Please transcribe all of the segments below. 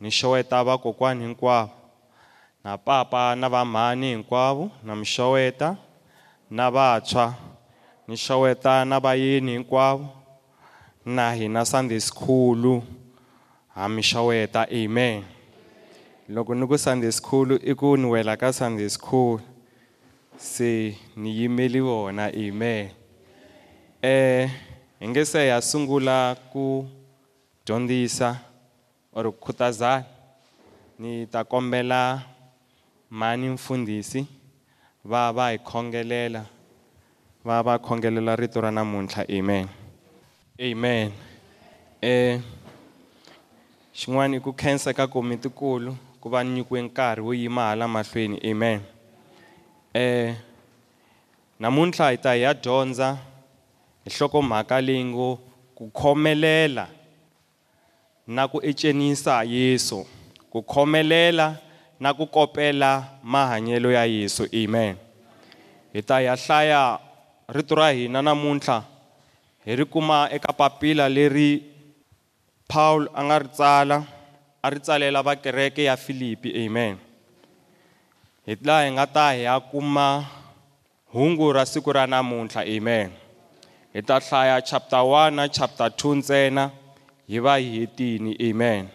Ni xoweta vakokwani hinkwavo. Na papa na va mhani hinkwavo na mi xoweta na vantshwa. Ni xoweta na vayeni hinkwavo na hina Sunday school. hamishaweta amen loko ni ku sunday school i ku ni wela ka sunday school se ni yimeli vona amen eh hi nge se ya sungula ku dyondzisa or ku khutazana ni ta kombela mani mfundhisi va va hi khongelela va va khongelela rito ra namuntlha amen amen eh xin'wana i ku khensa ka komitikulu ku va nyikiwe nkarhi wo yima hala mahlweni amen um namuntlha hi ta hi ya dyondza hi hlokomhaka leyi ngo ku khomelela na ku ecenisa yesu ku khomelela na ku kopela mahanyelo ya yesu amen hi ta ya hlaya rito ra hina namuntlha hi ri kuma eka papila leri Paul a nga ri tsala a ri tsalela va kereke ya Philippi amen hi laha hi nga ta hi ya kuma hungu ra siku ra namuntlha amen hi ta hlaya chapter 1 na chapter 2 ntsena hi va hi hetini amen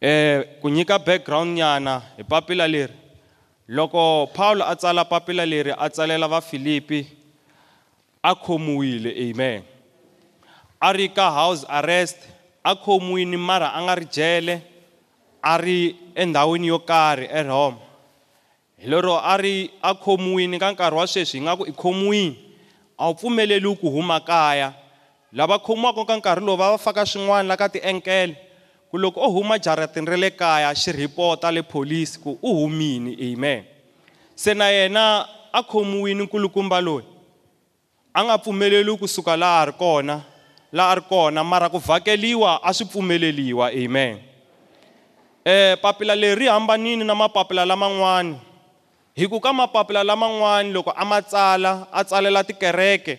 eh ku nyika background nyana hi papila leri loko Paul a tsala papila leri a tsalela va Philippi a khomiwile amen a ri ka house arrest a khomiwini mara a nga ri jele a ri endhawini yo karhi eRoma hi lero a ri a khomiwini ka nkarhi wa sweswi hi nga ku i khomiwini a wu pfumeleliwi ku huma kaya lava khomiwaka ka nkarhi lowu va va faka swin'wana la ka tienkele ku loko u huma jaratini ra le kaya xi rhipota le pholisi ku u humini amen se na yena a khomiwini nkulukumba loyi a nga pfumeleliwi kusuka laha a ri kona la ari kona mara ku vhakeliwa a swi pfumeleliwa amen eh papila leri hambanini na mapapila laman'wani hi ku ka mapapila laman'wani loko a ma tsala a tsalela tikereke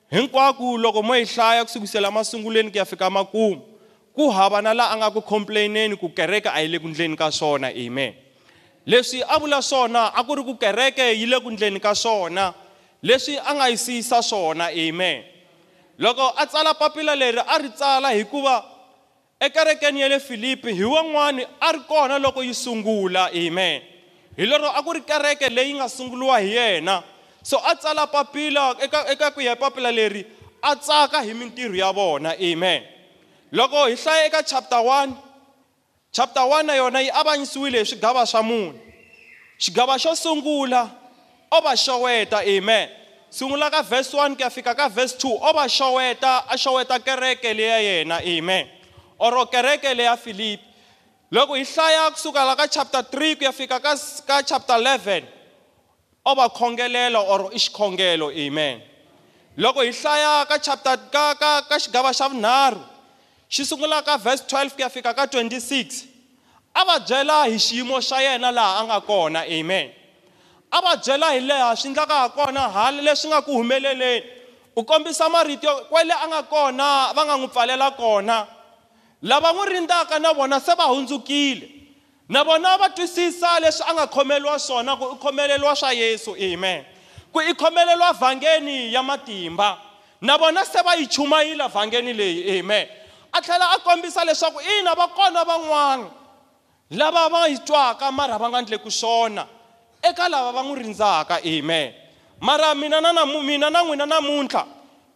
hinkwaku loko mo yi hlaya ku sukusela masunguleni ku ya fika makumu ku hava na laha a nga ku complaineni ku kereke a yi le ku ndleni ka swona amen leswi a vula swona a ku ri ku kereke yi le ku ndleni ka swona leswi a nga yi siyisa swona amen loko a tsala papila leri a ri tsala hikuva ekerekeni ya le filipi hi wan'wani a ri kona loko yi sungula amen hi lero a ku ri kereke leyi nga sunguliwa hi yena so a tsala papila eka eka ku ya papila leri a tsaka hi mintirho ya vona amen loko hi hlaya eka chapter 1 chapter 1 na yona yi avanyisiwile hi swigava swa munhu xigava xo sungula o va xoweta amen sungula ka verse 1 ku ya fika ka verse 2 o va xoweta a xoweta kereke leya yena amen oro kereke leya filipi loko hi hlaya kusukela ka chapter 3 ku ya fika ka ka chapter 11 ova khongelelo or i xikhongelo amen loko hi hlaya ka chapter ka ka ka xigava xa vunharhu xi sungula ka verse 12 ku ya fika ka 26 a va byela hi xiyimo xa yena laha a nga kona amen a va byela hi laha swi endlaka ha kona hala leswi nga ku humeleleni u kombisa marito kwale a nga kona va nga n'wi pfalela kona lava n'wi rindzaka na vona se va hundzukile na vona va twisisa leswi a nga khomeliwa swona ku i khomeleliwa swa yesu amen ku i khomeleliwa vhangeni ya matimba na vona se va yi chumayila vhangeni leyi amen a tlhela a kombisa leswaku ina va kona van'wana lava va yi twaka mara va nga ndleku swona eka lava va n'wi rindzaka amen mara mina na mina na n'wina namuntlha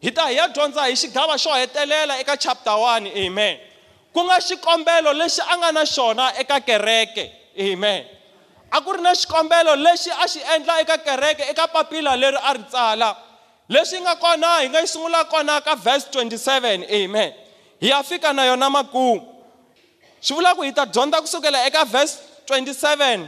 hi ta hi ya dyondza hi xigava xo hetelela eka chapter 1 amen ku nga xikombelo lexi a nga na xona eka kereke amen a ku ri na xikombelo lexi a xi endla eka kereke eka papila leri a ri tsala leswi nga kona hi nga yi sungula kona ka vhesi 27 amen hi ya fika na yona makumu swi vula ku hi ta dyondza kusukela eka vhesi 27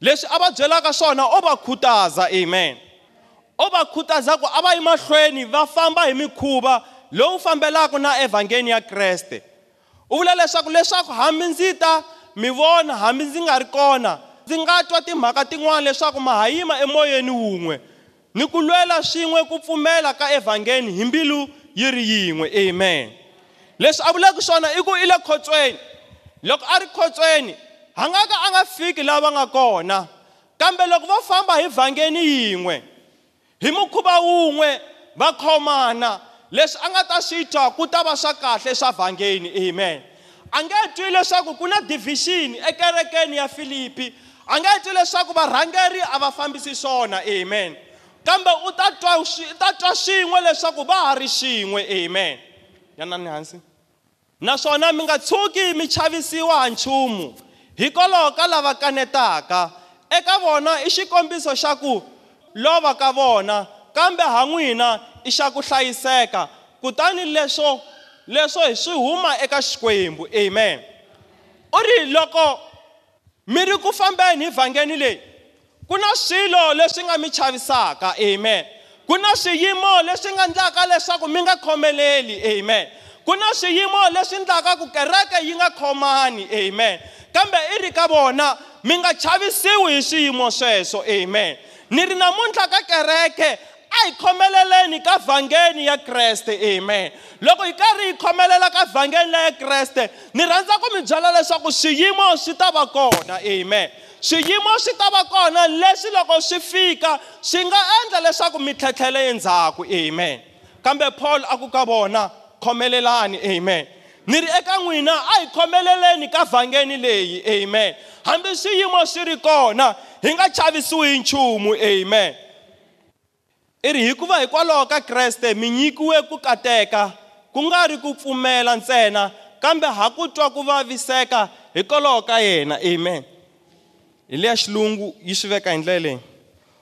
Leswi a va byelaka swona o va khutaza. Amen. O va khutaza ku a va yi mahlweni va famba hi mikhuva lowu fambelaka na evhangeni ya Kreste. U vula leswaku leswaku hambi ndzi ta mi vona hambi ndzi nga ri kona ndzi nga twa timhaka tin'wana leswaku ma ha yima emoyeni wun'we ni ku lwela swin'we ku pfumela ka evhangeli hi mbilu yi ri yin'we amen leswi a vulaka swona i ku i le khotsweni loko a ri khotsweni a nga ka a nga fiki laha va nga kona kambe loko vo famba hi vhangeni yin'we hi mukhuva wun'we va khomana leswi a nga ta swi twa ku ta va swa kahle swa vhangeni amen a nge twi leswaku ku na division ekerekeni ya filipi a nge twi leswaku varhangeri a va fambisi swona amen kambe u ta twa u ta twa xin'we leswaku va ha ri xin'we amen yanani hansi naswona mi nga tshuki mi chavisiwa ha nchumu hikwalaho ka lava kanetaka eka vona i xikombiso xa ku lova ka vona kambe ha n'wina i xa ku hlayiseka kutani leswo leswo hi swi huma eka xikwembu amen u ri loko mi ri ku fambeni hi vhangeni leyi ku na swilo leswi nga mi chavisaka amen ku na swiyimo leswi nga endlaka leswaku mi nga khomeleli amen ku na swiyimo leswi endlaka ku kereke yi nga khomani amen kambe i ri ka vona mi nga chavisiwi hi swiyimo sweswo amen ni ri namuntlha ka kereke a hi khomeleleni ka vhangeni ya kreste amen loko hi karhi hi khomelela ka vhangeni la ya kreste ni rhandza ku mi byela leswaku swiyimo swi ta va kona amen swiyimo swi ta va kona leswi loko swi fika swi nga endla leswaku mi tlhetlhele endzhaku amen kambe paul a ku ka vona khomelelani amen ni ri eka n'wina a hi khomeleleni ka vhangeni leyi amen hambi swiyimo swi ri kona hi nga chavisiwi hi nchumu amen i ri hikuva hikwalaho ka kreste mi nyikiwe ku kateka ku nga ri ku pfumela ntsena kambe ha ku twa ku vaviseka hikwalaho ka yena amen hi leya xilungu yi swi veka hi ndlela leyi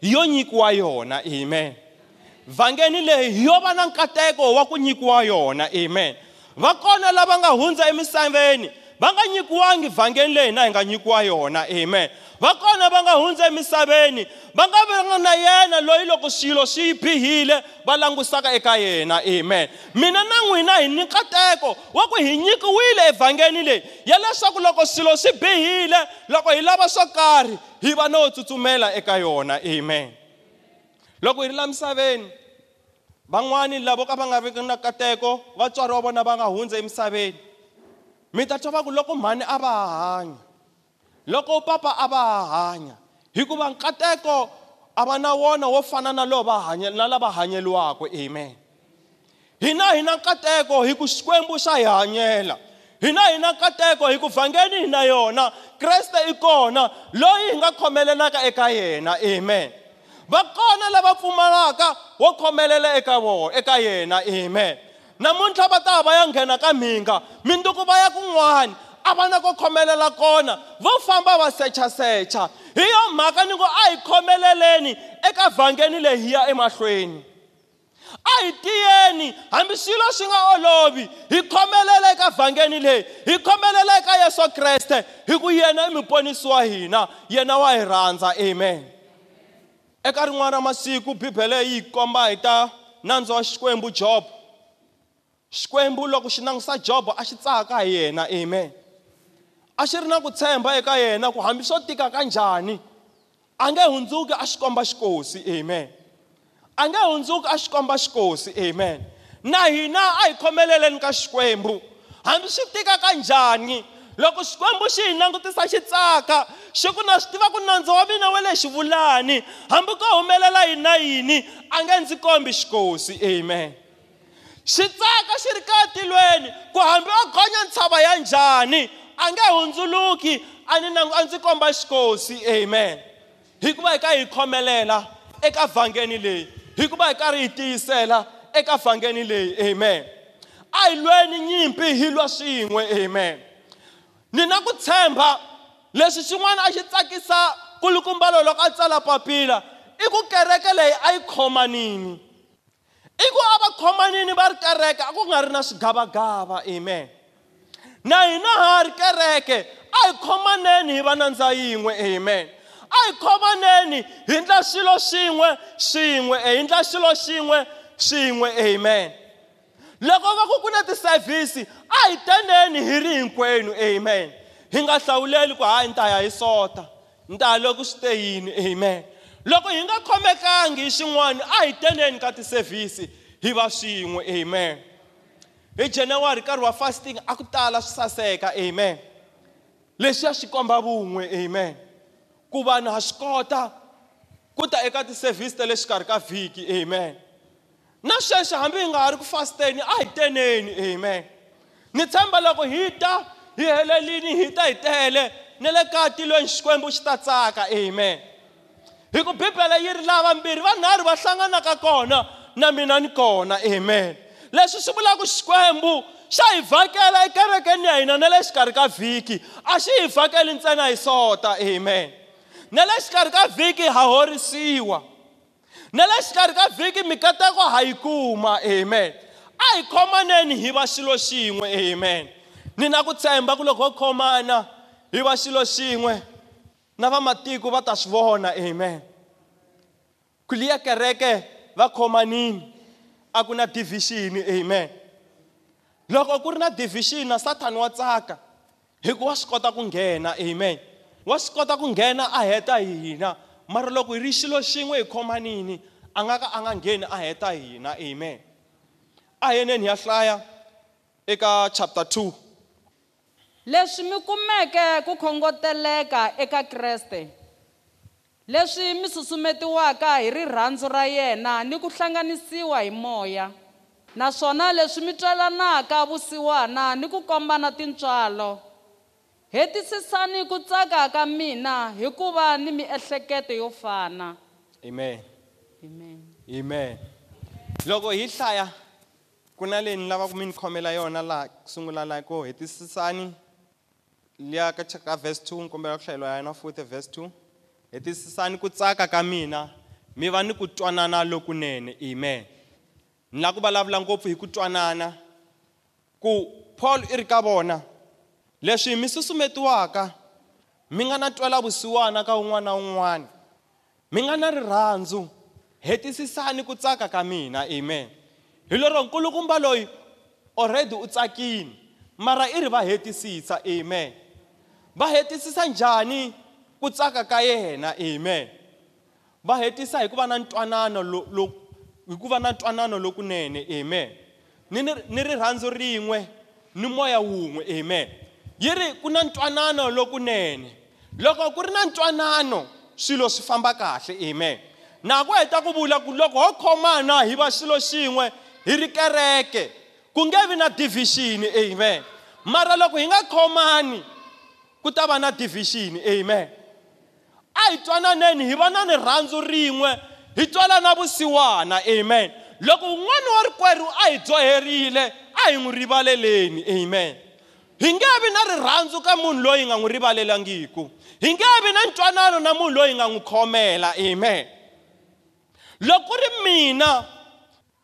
hi yo nyikiwa yona amen vhangeni leyi hi yo va na nkateko wa ku nyikiwa yona amen va kona lava nga hundza emisaveni va nga nyikiwangi vhangeni leyi na hi nga nyikiwa yona amen va kona va nga hundza emisaveni va nga vanga na yena loyi loko swilo swi yi bihile va langusaka eka yena amen mina na n'wina hi ni nkateko wa ku hi nyikiwile evhangeni leyi ya leswaku loko swilo swi bihile loko hi lava swo karhi hi va no tsutsumela eka yona amen loko hi ri la misaveni van'wani lavo ka va nga viki na nkateko vatswari va vona va nga hundza emisaveni mi ta twa va ku loko mhani a va hanya loko papa aba va hanya hikuva nkateko a va na wona wo fana na lowu va hanya na lava hanyeliwaka amen hina hina na nkateko hi xikwembu xa hi hanyela hina hina na nkateko hi ku vhangeni na yona kreste i kona loyi hi nga khomelelaka eka yena amen va kona lava pfumalaka wo khomelela eka vona eka yena amen namuntlha va ta va ya nghena ka mhinga mindzuku va ya kun'wana a va na ku khomelela kona vo famba va sechasecha hi yo mhaka ni ngo a hi khomeleleni eka vhangeni lehi ya emahlweni a hi tiyeni hambi swilo swi nga olovi hi khomelela eka vhangeni leyi hi khomelela eka yesu kreste hi ku yena i muponisi wa hina yena wa hi rhandza amen eka rin'wana ra masiku bibele yi komba hi ta nandzu wa xikwembu jobo xikwembu loko xi langutisa jobo a xi tsaka hi yena amen a xi ri na ku tshemba eka yena ku hambi swo tika ka njhani a nge hundzuki a xi komba xikosi amen a nge hundzuki a xi komba xikosi amen na hina a hi khomeleleni ka xikwembu hambi swi tika ka njhani loko xikwembu xi hi langutisa xi tsaka xi ku na swi tiva ku nandzu wa mina wa le xivulani hambi ko humelela yini na yini a nge ndzi kombi xikosi amen xi tsaka xi ri ka tilweni ku hambi o gonya ntshava ya njhani a nge hundzuluki a ni a ndzi komba xikosi amen hikuva hi ka hi khomelela eka vhangeni leyi hikuva hi karhi hi tiyisela eka vhangeni leyi amen a hi lweni nyimpi hi lwa swin'we amen ni na ku tshemba leswi xin'wana a xi tsakisa kulukumbalo loko a tsala papila i ku kereke leyi a yi khomanini i ku a va khomanini va ri kereke a ku nga ri na swigavagava amen na hina ha ri kereke a hi khomaneni hi va nandza yin'we amen a hi khomaneni hi ndla xilo xin'we xin'we e, hi ndla xilo xin'we xin'we amen loko va ku ku na ti-service a hi teneni hi ri hinkwenu amen hi nga hlawuleli ku hayi ni ta ya hi sota ni ta ya loko swi te yini amen loko hi nga khomekangi hi xin'wana a hi teneni ka ti-service hi va swin'we amen hi january nkarhi wa fasting a ku tala swi saseka amen leswi ya swi komba vun'we amen ku vanhu ha swi kota ku ta eka ti-service ta le xikarhi ka vhiki amen na sweswi hambi hi nga ha ri ku fasteni a hi teneni amen ni tshemba loko hi ta hi helelini hi ta hi tele na le ka tilweni xikwembu xi ta tsaka amen hi ku bibele yi ri lavambirhi vanharhu va hlanganaka kona na mina ni kona amen leswi swi vulaka xikwembu xa hi vhakela ekerekeni ya hina na le xikarhi ka vhiki a xi hi vhakeli ntsena hi sota amen na le xikarhi ka vhiki ha horisiwa na le xikarhi ka vhiki mikateko ha yi kuma amen a hi khomaneni hi va xilo xin'we amen ni na ku tshemba ku loko ho khomana hi va xilo xin'we na vamatiko va ta swi vona amen ku liya kereke va khomanini a ku na division amen loko ku ri na division na sathana wa tsaka hikuva wa swi kota ku nghena amen wa swi kota ku nghena a heta hina mara loko hi ri xilo xin'we hi khomanini a nga ka a nga ngheni a heta hina amen a yeneni ya hlaya eka chapter 2 leswi mi kumeke ku khongoteleka eka kreste leswi mi susumetiwaka hi rirhandzu ra yena ni ku hlanganisiwa hi moya naswona leswi mi twalanaka vusiwana ni ku kombana tintswalo hetisisani ku tsaka ka mina hikuva ni miehleketo yo fana amen amen amen loko hi hlaya ku na leyi ni lavaka mi ni khomela yona laha ku sungula laha ko hetisisani liya ka ka verse 2 ni kombela ku hlayeliwa yana futhi verse 2 hi tiyisisani ku tsaka ka mina mi va ni ku twanana lokunene amen ni la ku vulavula ngopfu hi ku twanana ku paul i ri ka vona leswi mi susumetiwaka mi nga na twela vusiwana ka un'wana na un'wana mi nga na rirhandzu hetisisani ku tsaka ka mina amen hi lero nkulukumba loyi already u tsakini mara i ri va hetisisa amen va hetisisa njhani ku tsaka ka yena amen va hetisa hi ku va na ntwanano hi ku va na ntwanano lokunene amen ni ni rirhandzu rin'we ni moya wun'we amen yi ri ku na ntwanano lokunene loko ku ri na ntwanano swilo swi famba kahle amen na ku heta ku vula ku loko ho khomana hi va xilo xin'we hi ri kereke ku nge vi na division amen mara loko hi nga khomani ku ta va na division amen a hi twananeni hi va na ni rhandzu rin'we hi twalana vusiwana amen loko un'wana wa rikwerhu a hi dzoherile a hi n'wi rivaleleni amen hi nge vi na rirhandzu ka munhu loyi hi nga n'wi rivalelangiku hi nge vi na ntwanano na munhu loyi hi nga n'wi khomela amen loko ri mina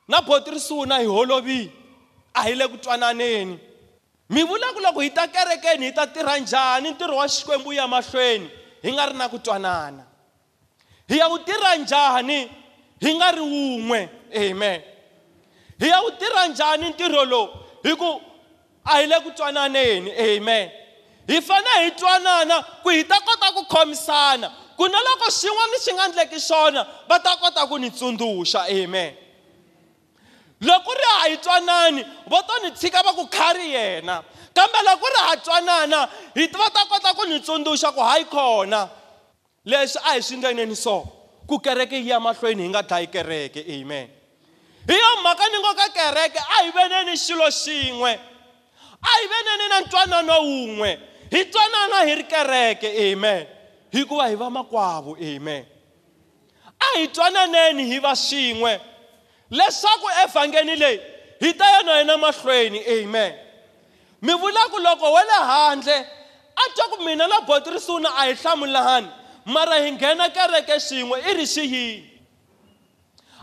na botrisuna hi holovile a hi le ku twananeni mi vula ku loko hi ta kerekeni hi ta tirha njhani ntirho wa xikwembu ya mahlweni hi nga ri na ku twanana hi ya wu tirha njhani hi nga ri wun'we amen hi ya wu tirha njhani ntirho lowu hi ku a hi le ku twananeni amen hi fanele hi twanana ku hi ta kota ku khomisana ku na loko xin'wana xi nga ndleki xona va ta kota ku ni tsundzuxa amen loko ri ha hi twanani vo to ni tshika va ku khari yena kambe loko ri ha twanana hi va ta kota ku ni tsundzuxa ku hayi khona leswi a hi swi ndleneni so ku kereke yi ya mahlweni hi nga dlayi kereke amen hi yo mhaka ni ngo ka kereke a hi veneni xilo xin'we a hi veneni na ntwanano wun'we hi twanana hi ri kereke amen hikuva hi va makwavo amen a hi twananeni hi va swin'we leswaku evhangeni leyi hi ta ya na yena mahlweni amen mi vula ku loko we le handle a twa ku mina na botrisuna a hi hlamulani mara hi nghena kereke xin'we i ri xi yini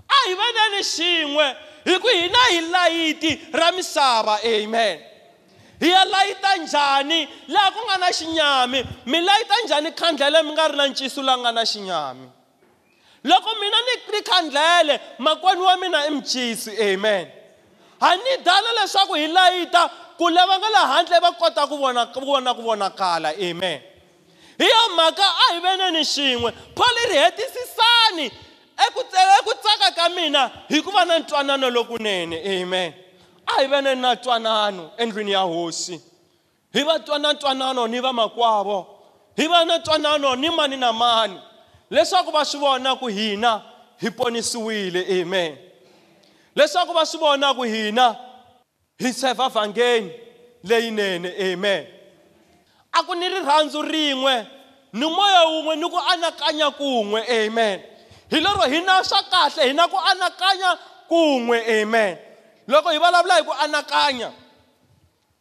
a hi veneni xin'we hi ku hina hi layiti ra misava amen hi ya layita njhani laha ku nga na xinyami mi layita njhani khandlele mi nga ri na ncisu laha nga na xinyami loko mina ni ri khandlele makwenu wa mina i mucisi amen a ni dala leswaku hi layita ku lava nga le handle va kota ku vona ku vona ku vonakala amen hi yo mhaka a hi veneni xin'we phali ri hetisisani eku eku tsaka ka mina hi ku va na ntwanano lokunene amen a hi veneni na ntwanano endlwini ya hosi hi va twa na ntwanano ni vamakwavo hi va na ntwanano ni mani na mani leswaku va swi vona ku hina hi ponisiwile amen leswaku va swi vona ku hina hi serva vhangeni leyinene amen a ku ni rirhandzu rin'we ni moya wun'we ni ku anakanya kun'we amen hi lero hi na swa kahle hi na ku anakanya kun'we amen loko hi vulavula hi ku anakanya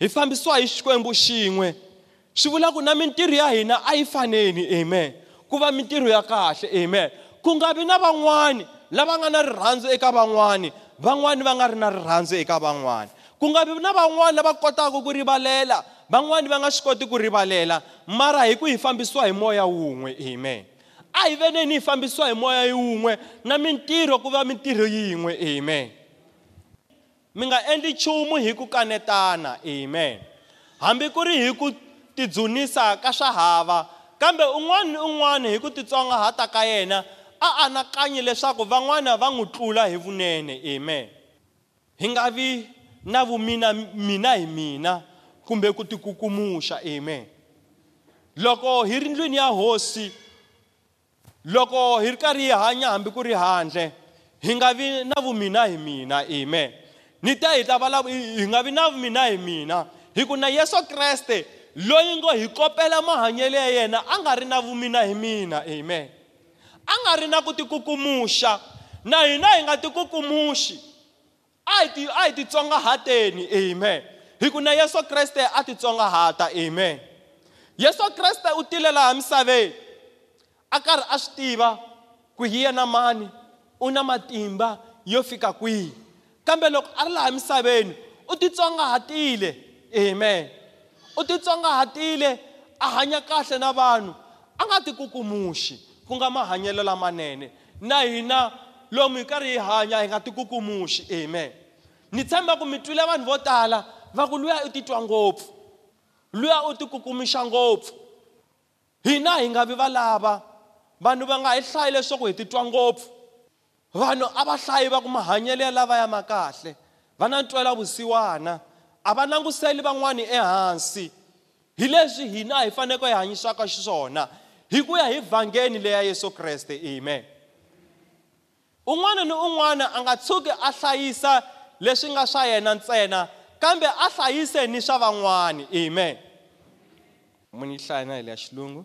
Hi fambisiwa hi Xikwembu ya hina a yi Amen. Ku va Amen. Ku nga vi na van'wani eka van'wani va nga ri na rirhandzu eka van'wana ku nga vi na van'wani lava kotaka ku rivalela van'wani va nga swi koti ku rivalela mara hi ku hi fambisiwa hi moya wun'we amen a hi veneni hi fambisiwa hi moya wun'we na mintirho ku va mintirho yin'we amen mi nga endli nchumu hi ku kanetana amen hambi ku ri hi ku tidzunisa ka swa hava kambe un'wana ni un'wana hi ku titsongahata ka yena a anakanyi leswaku van'wana va n'wi tlula hi vunene amen hi nga vi na vumina mina hi mina kumbe ku tikukumuxa amen loko hi ri ndlwini ya hosi loko hi ri karhi hi hanya hambi ku ri handle hi nga vi na vumina hi mina amen ni ta hi ta vala hi nga vi na vumina hi mina hi ku na yesu kreste loyi ngo hi kopela mahanyelo ya yena a nga ri na vumina hi mina amen a nga ri na ku tikukumuxa na hina hi nga tikukumuxi a hi ti a hi titsongahateni amen hi ku na yesu kreste a titsongahata amen yesu kreste u tile laha misaveni a karhi a swi tiva ku hi yena mani u na matimba yo fika kwihi kambe loko a ri laha misaveni u titsongahatile amen u titsongahatile a hanya kahle na vanhu a nga tikukumuxi ku nga mahanyelo lamanene na hina lomu hi karhi hi hanya hi nga tikukumuxi amen ni tshemba ku mi twile vanhu vo tala va ku luya u titwa ngopfu luya u tikukumuxa ngopfu hina hi nga vi valava vanhu va nga hi hlayi leswaku hi titwa ngopfu vanhu a va hlayi va ku mahanyelo ya lava ya ma kahle va na ntwela vusiwana a va languseli van'wani ehansi hi leswi hina hi faneleke hi hanyisaka xiswona hi ku ya hi vhangeni leya yesu kreste amen un'wana ni un'wana a nga tshuki a hlayisa leswi nga swa yena ntsena kambe a hlayise ni swa van'wani amen mi na hi leya xilungu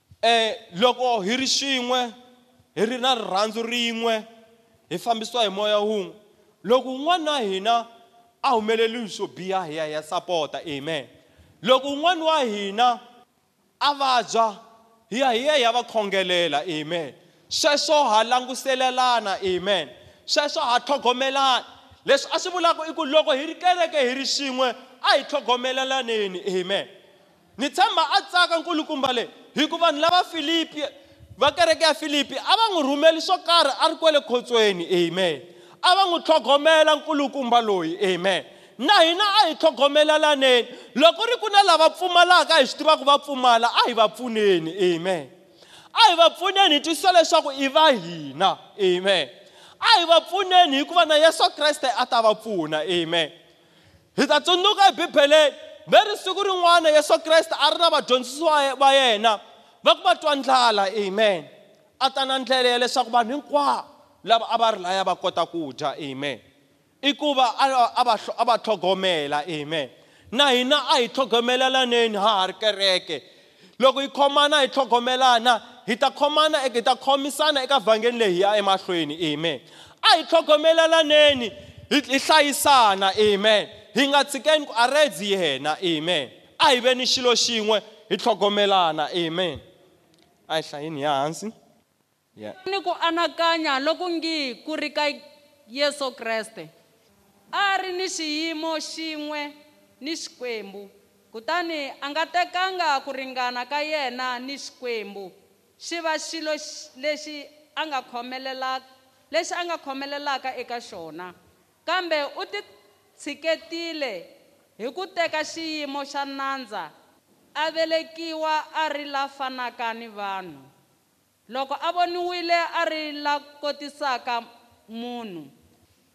eh loko hi ri swin'we hi ri na rirhandzu rin'we hi fambisiwa hi moya wun'we loko un'wana wa hina a humeleli swo biha hi ya hi ya sapota amen loko un'wana wa hina a vabya hi ya hi ya hi ya va khongelela amen sweswo ha languselelana amen sweswo ha tlhogomelana leswi a swi vulaka i ku loko hi ri kereke hi ri xin'we a hi tlhogomelelaneni amen ni tshemba a tsaka nkulukumba leyi hikuva vanhu lava filipi va kereke ya filipi a va n'wi rhumeli swo karhi a ri kwele khotsweni amen a va n'wi tlhogomela nkulukumba loyi amen na hina a hi tlhogomelelaneni loko ri ku na lava pfumalaka hi swi tiva ku va pfumala a hi va pfuneni amen a hi va pfuneni hi twisisa leswaku i va hina amen a hi va pfuneni hikuva na yesu kreste a ta va pfuna amen hi ta tsundzuka ebibeleni mi ri siku rin'wana yesu kreste a ri na vadyondzisi va yena va ku va twa ndlala amen a ta na ndlela ya leswaku vanhu hinkwavo lava a va ri laya va kota ku dya amen i ku va a va a va tlhogomela amen na hina a hi tlhogomelaneni ha ha ri kereke loko hi khomana hi tlhogomelana hi ta khomana hi ta khomisana eka vhangeni lehi ya emahlweni amen a hi tlhogomelananeni hi hlayisana amen hi nga tshikeni ku aredzi yena amen a hi veni xilo xin'we hi tlhogomelana amen a hi hlayini ya hansi ni ku anakanya loku ngi ku ri ka yesu kreste a ri ni xiyimo xin'we ni xikwembu kutani a nga tekanga ku ringana ka yena ni xikwembu xi va xilo lexi a nga lexi a nga khomelelaka eka xona kambe u titshiketile hi ku teka xiyimo xa nandza a velekiwa a ri la fanaka ni vanhu loko a voniwile a ri la kotisaka munhu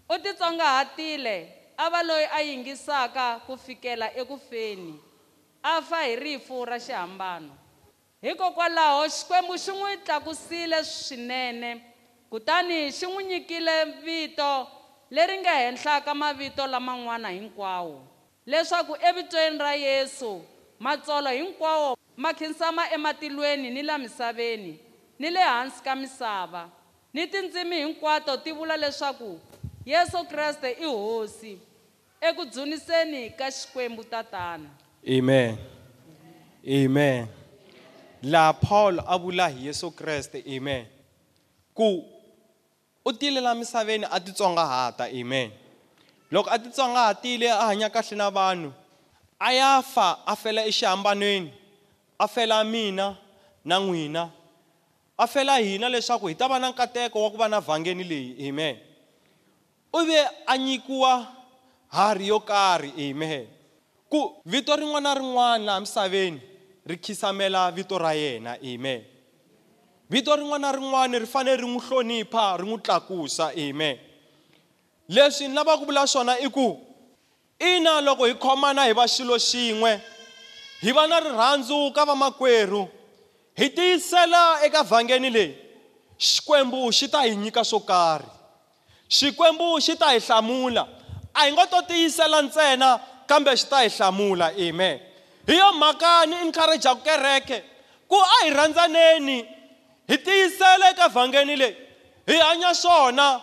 u titsongahatile a va loyi a yingisaka ku fikela ekufeni a fa hi rifu ra xihambano hikokwalaho xikwembu xi n'wi tlakusile swinene kutani xi n'wi nyikile vito leri nga henhla ka mavito laman'wana hinkwawo leswaku evitweni ra yesu matsolo hinkwawo ma khinsama ematilweni ni la misaveni ni le hansi ka misava ni tindzimi hinkwato ti vula leswaku yesu kreste i hosi eku dzuniseni ka xikwembu tatana Amen. Amen. La Paul abula hi Yesu Kriste. Amen. Ku u tile la misaveni a titsongahata. Amen. Loko a titsongahatile a hanya kahle na vanhu, a ya fa a fela exihambanweni, a fela mina na n'wina. A fela hina leswaku hi ta va na nkateko wa ku va na vhangeni leyi. Amen. U ve a nyikiwa hari yo karhi. Amen. ku vito rin'wana na rin'wana laha misaveni ri khisamela vito ra yena amen vito rin'wana na rin'wana ri fanele ri n'wi hlonipha ri n'wi tlakusa amen leswi ni lavaka ku vula swona i ku ina loko hi khomana hi va xilo xin'we hi va na rirhandzu ka vamakwerhu hi tiyisela eka vhangeni leyi xikwembu xi ta hi nyika swo karhi xikwembu xi ta hi hlamula a hi ngo to tiyisela ntsena kambe xi ta hi hlamula amen hi yo mhaka ni encourageku kereke ku a hi rhandzaneni hi tiyisela eka vhangeni leyi hi hanya swona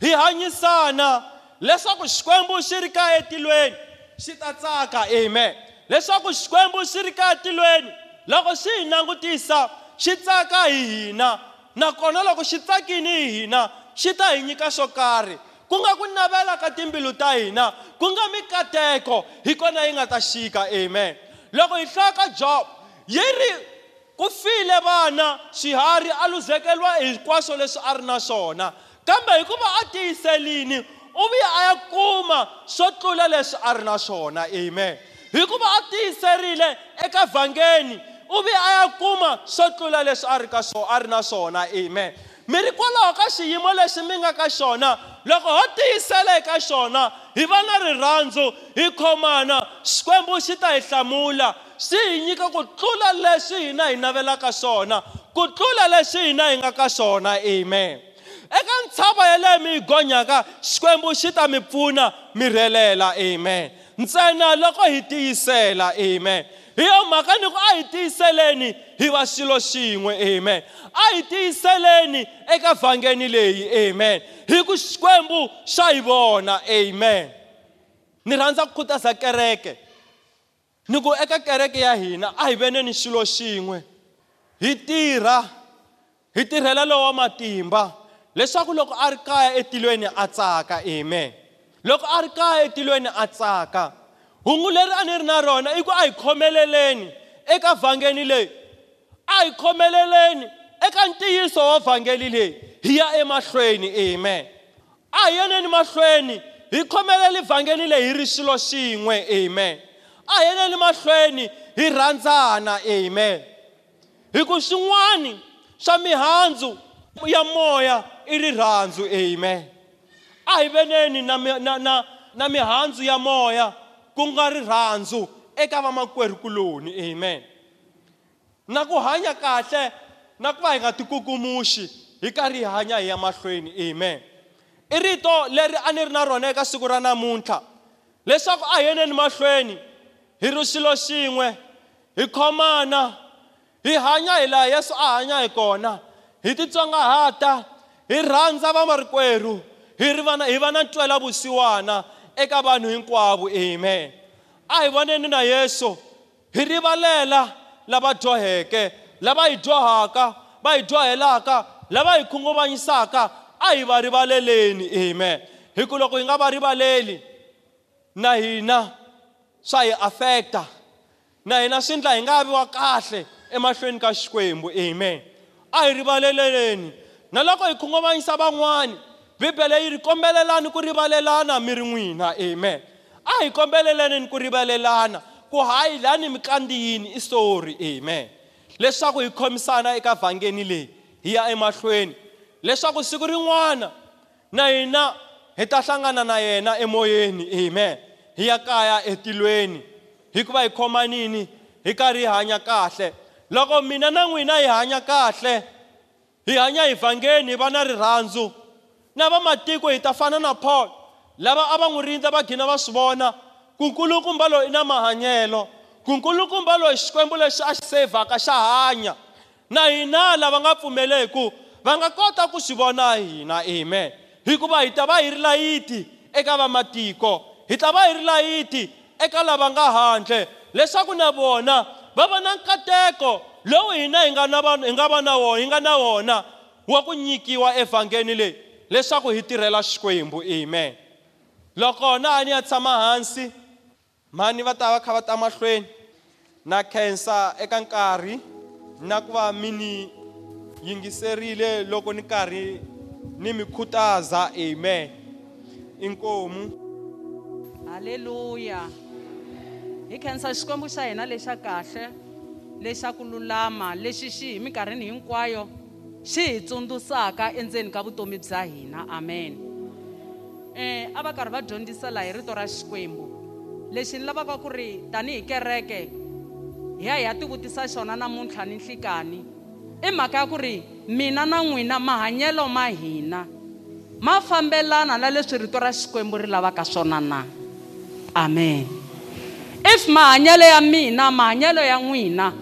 hi hanyisana leswaku xikwembu xi ri ka etilweni xi ta tsaka amen leswaku xikwembu xi ri ka etilweni loko xi hi langutisa xi tsaka hi hina nakona loko xi tsakini hi hina xi ta hi nyika swo karhi ku nga ku navela ka timbilu ta hina ku nga mikateko hi kona yi nga ta xika amen loko hi hlaya ka job yi ri ku file vana xiharhi a luzekeriwa hinkwaswo leswi a ri na swona kambe hikuva a tiyiselini u vuya a ya kuma swo tlula leswi a ri na swona amen hikuva a tiyiserile eka vhangeni u vuya a ya kuma swo tlula leswi a ri ka swona a ri na swona amen mi ri kwalaho ka xiyimo lexi mi nga ka xona loko ho tiyisela eka xona hi va na rirhandzu hi khomana xikwembu xi ta hi hlamula xi hi nyika ku tlula leswi hina hi navelaka swona ku tlula leswi hina hi nga ka swona amen eka ntshava yaleyo mi yi gonyaka xikwembu xi ta mi pfuna mi rhelela amen ntsena loko hi tiyisela amen hi yo mhaka ni ku a hi tiyiseleni hi va xilo xin'we amen a hi tiyiseleni eka vhangeni leyi amen hi ku xikwembu xa hi vona amen ni rhandza ku khutaza kereke ni ku eka kereke ya hina a hi veneni xilo xin'we hi tirha hi tirhela lowa matimba leswaku loko a ri kaya etilweni a tsaka amen loko a ri kaya etilweni a tsaka hungu leri a ni ri na rona i ku a hi khomeleleni eka vhangeli leyi a hi khomeleleni eka ntiyiso wa vhangeli leyi hi ya emahlweni amen a hi yeneni mahlweni hi khomeleli vhangeli leyi hi ri xilo xin'we amen a hi yeneni mahlweni hi rhandzana amen hi ku swin'wana swa mihandzu ya moya i rirhandzu amen a hi veneni na, na, na, na mihandzu ya moya ku nga rirhandzu eka vamakwerhukuloni amen na ku hanya kahle na ku va hi nga tikukumuxi hi karhi hi hanya hi ya mahlweni amen i rito leri a ni ri na rona eka siku ra namuntlha leswaku a heneni mahlweni hi ri swilo xin'we hi khomana hi hanya hi laha yesu a hanya hi kona hi titsongahata hi rhandza vamarikwerhu hi ri vana hi va na ntwela vusiwana eka vanhu hinkwavo amen a hi voneni na yesu hi rivalela lava dyoheke lava hi dyohaka va hi dyohelaka lava hi khunguvanyisaka a hi va rivaleleni amen hi ku loko hi nga va rivaleli na hina swa hi affecta na hina swi ndla hi nga vi wa kahle emahlweni ka xikwembu amen a hi rivaleleni na loko hi khunguvanyisa van'wani bibele yi ri kombelelani ku rivalelana mi ri n'wina amen a hi kombeleleni ku rivalelana ku hayi lani mi kandziyini i sori amen leswaku hi khomisana eka vhangeni leyi hi ya emahlweni leswaku siku rin'wana na hina hi ta hlangana na yena emoyeni amen hi ya kaya etilweni hikuva hi khomanini hi karhi hi hanya kahle loko mina na n'wina hi hanya kahle hi hanya hi vhangeni hi va na rirhandzu na vamatiko hi ta fana na paul lava a va n'wi rindza va gina va swi vona ku nkulukumba loyi i na mahanyelo ku nkulukumba loyi xikwembu lexi a xi sevhaka xa hanya na hina lava nga pfumeleku va nga kota ku swi vona hina amen hikuva hi ta va hi ri layiti eka vamatiko hi ta va hi ri layiti eka lava nga handle leswaku na vona va va na nkateko lowu hina hi nga na hi nga va na wona hi nga na wona wa ku nyikiwa evhangeni leyi leswaku hi tirhela xikwembu amen loko na a ni ya tshama hansi mhani va ta va kha va ta mahlweni na khensa eka nkarhi na ku va mi ni yingiserile loko ni karhi ni mi khutaza amen inkomu haleluya hi khensa xikwembu xa hina lexa kahle lexa ku lulama lexi xi hi minkarhini hinkwayo xi hi tsundzusaka endzeni ka vutomi bya hina amen um a va karhi va dyondzisa laha hi rito ra xikwembu lexi ni lavaka ku ri tanihi kereke hi ya hi ya tivutisa xona namuntlha ni nhlikani i mhaka ya ku ri mina na n'wina mahanyelo ma hina ma fambelana na leswi rito ra xikwembu ri lavaka swona na amen if mahanyelo ya mina mahanyelo ya n'wina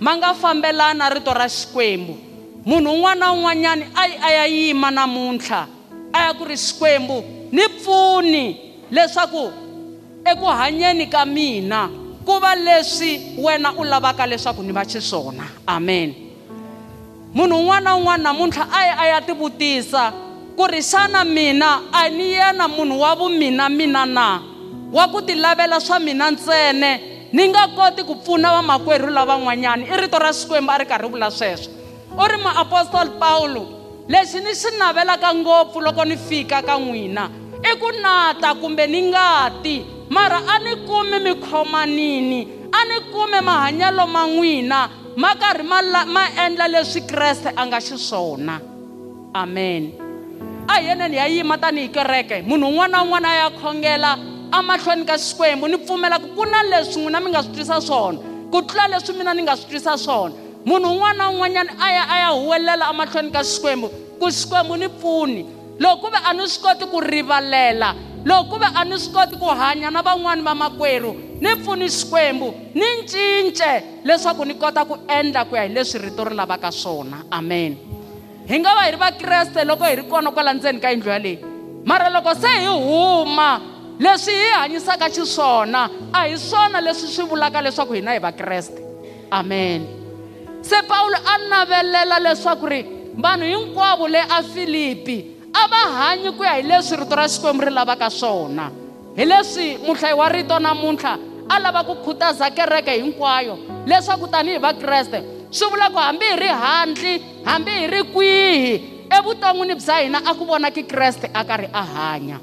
ma nga fambelana rito ra xikwembu munhu un'wana na un'wanyani a yi a ya yima namuntlha a ya ku ri xikwembu ni pfuni leswaku eku hanyeni ka mina ku va leswi wena u lavaka leswaku ni va xiswona amen munhu un'wana na un'wana namuntlha a yi a ya tivutisa ku ri xana mina a ni yena munhu wa vumina mina na wa ku ti lavela swa mina ntsene ni nga koti ku pfuna vamakwerhu lavan'wanyani i rito ra xikwembu a ri karhi vula sweswo u ri maapostoli pawulo lexi ni xi navelaka ngopfu loko ni fika ka n'wina i ku nata kumbe ni ngati mara a ni kumi mi khomanini a ni kumi mahanyelo ma n'wina ma karhi ma, ma endla leswi kreste a nga xiswona amen a hi yeneni ya yima tanihi kereke munhu un'wana na un'wana a ya khongela amahlweni ka xikwembu ni pfumela ku ku na leswi n'wina mi nga swi twisa swona ku tlula leswi mina ni nga swi twisa swona munhu un'wana na un'wanyana a ya a ya huwelela emahlweni ka xikwembu ku xikwembu ni pfuni loko ku ve a ni swi koti ku rivalela loko ku ve a ni swi koti ku hanya na van'wani va makwerhu ni pfuni xikwembu ni cince leswaku ni kota ku endla ku ya hi leswi rito ri lavaka swona amen hi nga va hi ri vakreste loko hi ri kona kwala ndzeni ka yindlu yaleyi mara loko se hi huma leswi hi hanyisaka xiswona a hi swona leswi swi vulaka leswaku hina hi vakreste amen, amen se pawulo a navelela leswaku ri vanhu hinkwavo le afilipi a va hanyi ku ya hi leswi rito ra xikwembu ri lavaka swona hi leswi muhlayi wa rito namuntlha a lava ku khutaza kereke hinkwayo leswaku tanihi vakreste swi vula ku hambi hi ri handli hambi hi ri kwihi evuton'wini bya hina a ku vona kikreste a karhi a hanya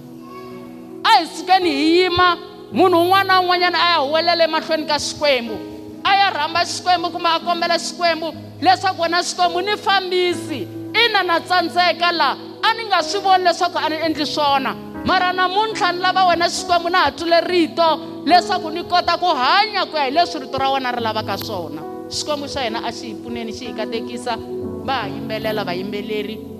a hi sukeni hi yima munhu un'wana na un'wanyana a ya huwelela emahlweni ka xikwembu a ya rhamba xikwembu kumbe a kombela xikwembu leswaku wena xikwembu ni fambisi ina na tsandzeka laha a ni nga swi voni leswaku a ni endli swona mara namuntlha ni lava wena xikwembu na ha twile rito leswaku ni kota ku hanya ku ya hi leswi rito ra wena ri lavaka swona xikwembu xa hina a xi hi pfuneni xi hi katekisa va ha yimbelela vayimbeleri